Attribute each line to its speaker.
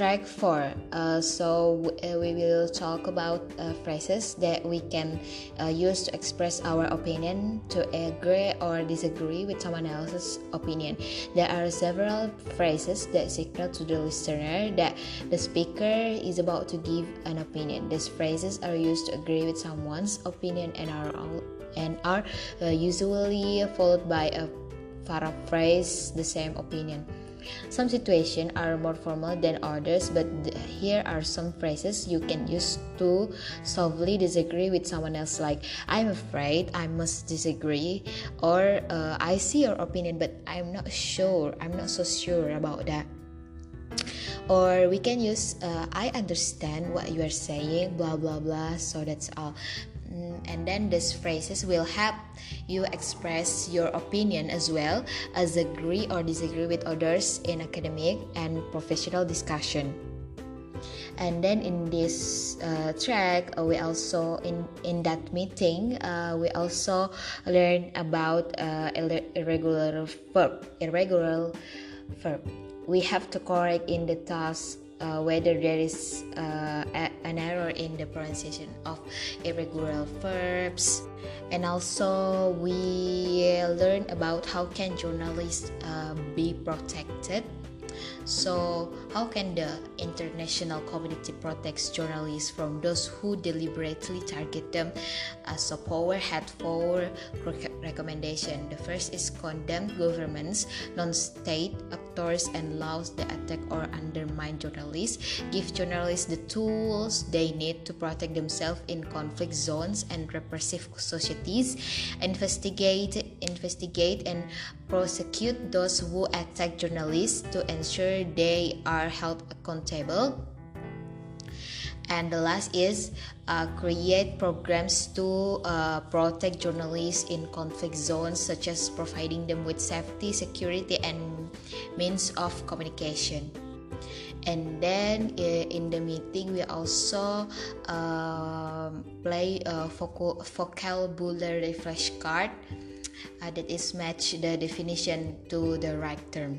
Speaker 1: track 4 uh, so uh, we will talk about uh, phrases that we can uh, use to express our opinion to agree or disagree with someone else's opinion. There are several phrases that signal to the listener that the speaker is about to give an opinion. These phrases are used to agree with someone's opinion and are all, and are uh, usually followed by a paraphrase the same opinion some situations are more formal than others, but here are some phrases you can use to softly disagree with someone else, like "I'm afraid I must disagree," or uh, "I see your opinion, but I'm not sure. I'm not so sure about that." Or we can use uh, "I understand what you are saying," blah blah blah. So that's all. Mm, and then these phrases will help you express your opinion as well as agree or disagree with others in academic and professional discussion and then in this uh, track uh, we also in in that meeting uh, we also learn about uh, irregular verb irregular verb we have to correct in the task uh, whether there is uh, a, an error in the pronunciation of irregular verbs. And also we learn about how can journalists uh, be protected. So, how can the international community protect journalists from those who deliberately target them? As a power had four recommendation. The first is condemn governments, non-state actors, and laws that attack or undermine journalists. Give journalists the tools they need to protect themselves in conflict zones and repressive societies. Investigate, investigate, and prosecute those who attack journalists to ensure they are held accountable. And the last is uh, create programs to uh, protect journalists in conflict zones, such as providing them with safety, security, and means of communication. And then uh, in the meeting, we also um, play a vocabulary flashcard uh, that is match the definition to the right term.